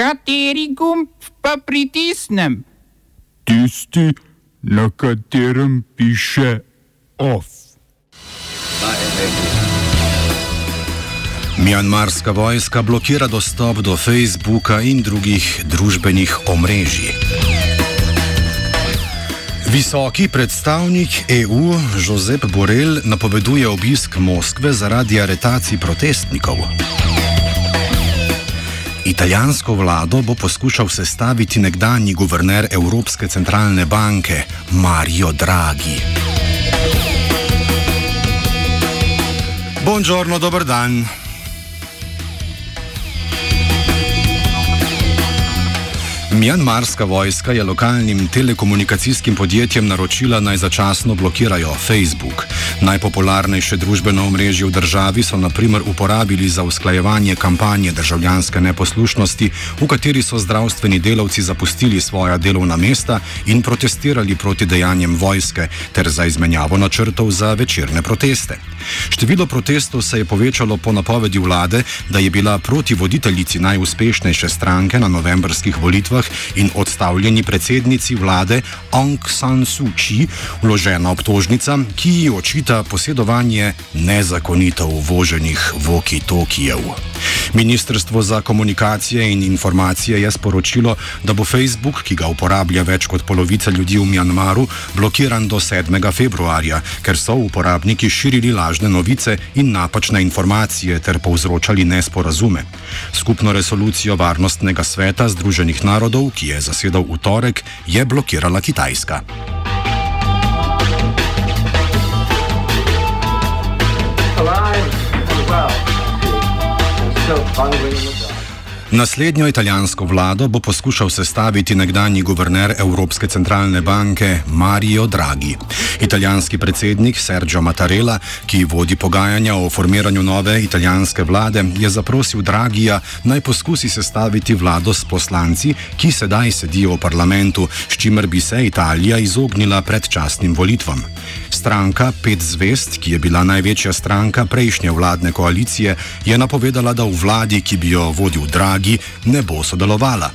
Kateri gumb pa pritisnem? Tisti, na katerem piše OF. Mjanmarska vojska blokira dostop do Facebooka in drugih družbenih omrežij. Visoki predstavnik EU Josep Borrell napoveduje obisk Moskve zaradi aretacij protestnikov. Italijansko vlado bo poskušal sestaviti nekdanji guverner Evropske centralne banke Mario Draghi. Buongiorno, dober dan. Mjanmarska vojska je lokalnim telekomunikacijskim podjetjem naročila naj začasno blokirajo Facebook. Najpopularnejše družbeno omrežje v državi so naprimer uporabili za usklajevanje kampanje državljanske neposlušnosti, v kateri so zdravstveni delavci zapustili svoja delovna mesta in protestirali proti dejanjem vojske ter za izmenjavo načrtov za večerne proteste. Število protestov se je povečalo po napovedi vlade, da je bila proti voditeljici najuspešnejše stranke na novembrskih volitvah in odstavljeni predsednici vlade Aung San Suu Kyi vložena obtožnica, ki ji očita posedovanje nezakonito uvoženih voki-tokijev. Ministrstvo za komunikacije in informacije je sporočilo, da bo Facebook, ki ga uporablja več kot polovica ljudi v Mjanmaru, blokiran do 7. februarja, ker so uporabniki širili lažne novice in napačne informacije ter povzročali nesporazume. Skupno resolucijo Varnostnega sveta Združenih narodov, ki je zasedal v torek, je blokirala Kitajska. alive and well. Thundering in the. Naslednjo italijansko vlado bo poskušal sestaviti nekdanji guverner Evropske centralne banke Mario Draghi. Italijanski predsednik Sergio Mattarella, ki vodi pogajanja o formiranju nove italijanske vlade, je zaprosil Draghija naj poskusi sestaviti vlado s poslanci, ki sedaj sedijo v parlamentu, s čimer bi se Italija izognila predčasnim volitvam. Stranka Pet zvest, ki je bila največja stranka prejšnje vladne koalicije, je napovedala, da v vladi, ki bi jo vodil Draghi, ne bo sodelovala.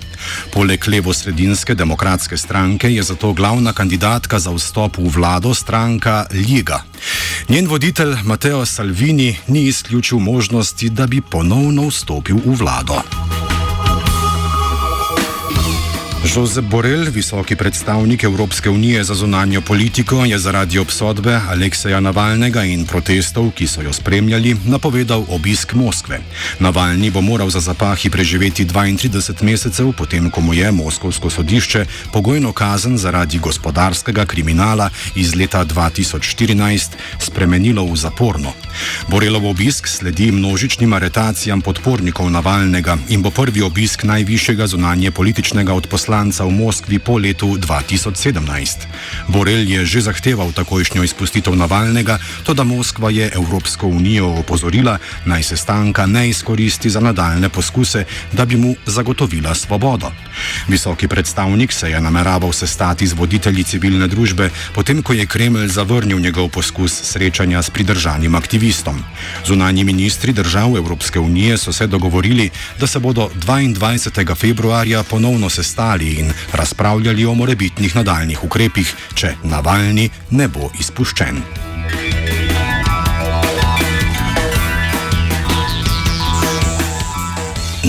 Poleg levo-sredinske demokratske stranke je zato glavna kandidatka za vstop v vlado stranka Liga. Njen voditelj Matteo Salvini ni izključil možnosti, da bi ponovno vstopil v vlado. Josep Borrell, visoki predstavnik Evropske unije za zunanjo politiko, je zaradi obsodbe Alekseja Navalnega in protestov, ki so jo spremljali, napovedal obisk Moskve. Navalni bo moral za zapahi preživeti 32 mesecev, potem ko mu je Moskovsko sodišče pogojno kazen zaradi gospodarskega kriminala iz leta 2014 spremenilo v zaporno. Borelov obisk sledi množičnim aretacijam podpornikov Navalnega in bo prvi obisk najvišjega zunanje političnega odposlanca v Moskvi po letu 2017. Borel je že zahteval takojšnjo izpustitev Navalnega, to da Moskva je Evropsko unijo opozorila, naj se stanka ne izkoristi za nadaljne poskuse, da bi mu zagotovila svobodo. Visoki predstavnik se je nameraval sestati z voditelji civilne družbe, potem ko je Kremelj zavrnil njegov poskus srečanja s pridržanim aktivistom. Zunanji ministri držav Evropske unije so se dogovorili, da se bodo 22. februarja ponovno sestali in razpravljali o morebitnih nadaljnih ukrepih, če Navalni ne bo izpuščen.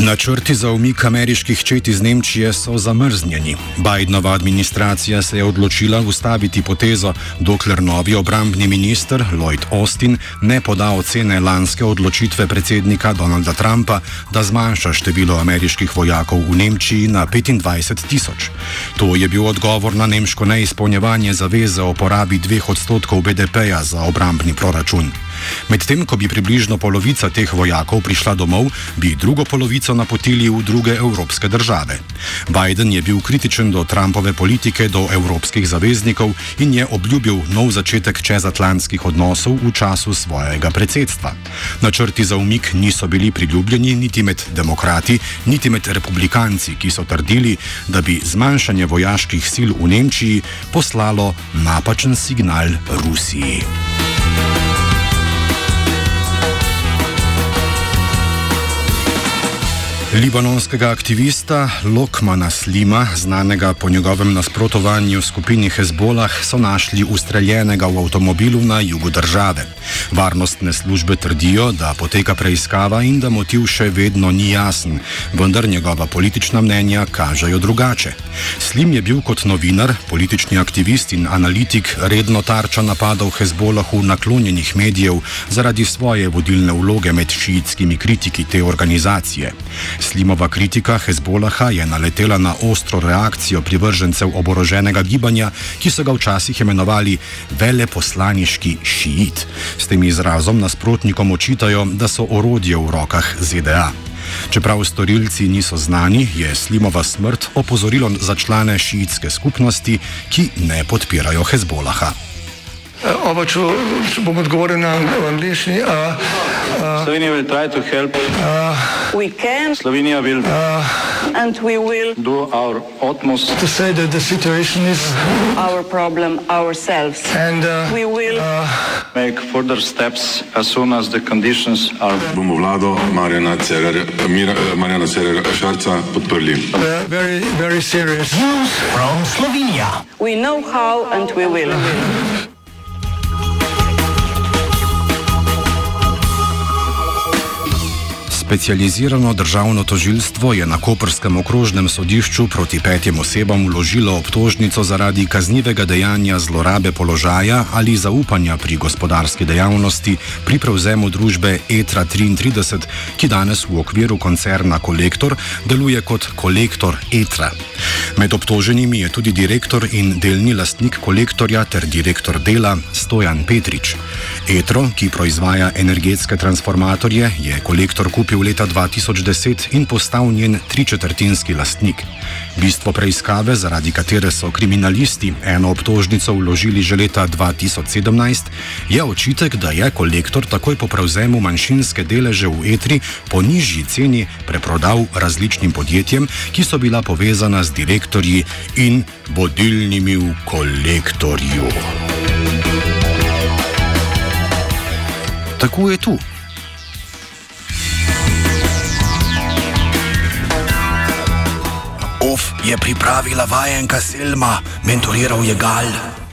Načrti za umik ameriških čet iz Nemčije so zamrznjeni. Bidenova administracija se je odločila ustaviti potezo, dokler novi obrambni minister Lloyd Austin ne poda ocene lanske odločitve predsednika Donalda Trumpa, da zmanjša število ameriških vojakov v Nemčiji na 25 tisoč. To je bil odgovor na nemško neizpolnjevanje zaveze o porabi dveh odstotkov BDP-ja za obrambni proračun. Medtem ko bi približno polovica teh vojakov prišla domov, bi drugo polovico napotili v druge evropske države. Biden je bil kritičen do Trumpove politike do evropskih zaveznikov in je obljubil nov začetek čezatlantskih odnosov v času svojega predsedstva. Načrti za umik niso bili priljubljeni niti med demokrati, niti med republikanci, ki so trdili, da bi zmanjšanje vojaških sil v Nemčiji poslalo napačen signal Rusiji. Libanonskega aktivista Lokmana Slima, znanega po njegovem nasprotovanju skupini Hezbolah, so našli ustreljenega v avtomobilu na jugu države. Varnostne službe trdijo, da poteka preiskava in da motiv še vedno ni jasen, vendar njegova politična mnenja kažejo drugače. Slim je bil kot novinar, politični aktivist in analitik redno tarča napadov Hezbolahu naklonjenih medijev zaradi svoje vodilne vloge med šiitskimi kritiki te organizacije. Slimova kritika Hezbolaha je naletela na ostro reakcijo privržencev oboroženega gibanja, ki so ga včasih imenovali veleposlaniški šiit. S tem izrazom nasprotnikom očitajo, da so orodje v rokah ZDA. Čeprav storilci niso znani, je Slimova smrt opozorilo za člane šiitske skupnosti, ki ne podpirajo Hezbolaha. Oba, če, če bom odgovoril na angliški. Slovenija will try to help. We can Slovenija will and we will do our utmost To say that the situation is our problem ourselves. and uh, We will make further steps as soon as the conditions are bomo vlado Marjana Cererja, Mira, Marjana Cererja Šarca podprli. uh, very, very serious. we know how and we will. Specializirano državno tožilstvo je na Koperskem okrožnem sodišču proti petim osebam vložilo obtožnico zaradi kaznivega dejanja zlorabe položaja ali zaupanja pri gospodarski dejavnosti pri prevzemu družbe ETRA 33, ki danes v okviru koncerna Kolektor deluje kot kolektor ETRA. Med obtoženimi je tudi direktor in delni lastnik kolektorja ter direktor dela Stojan Petrič. ETRO, ki proizvaja energetske transformatorje, je kolektor kupil leta 2010 in postal njen tričetrtinski lastnik. Bistvo preiskave, zaradi katere so kriminalisti eno obtožnico vložili že leta 2017, je očitek, da je kolektor takoj po prevzemu manjšinske deleže v ETRI po nižji ceni preprodal različnim podjetjem, ki so bila povezana z direktorji in vodilnimi v kolektorju. Tako je tu. OF je pripravila vajenka Selma, mentoriral je Gal.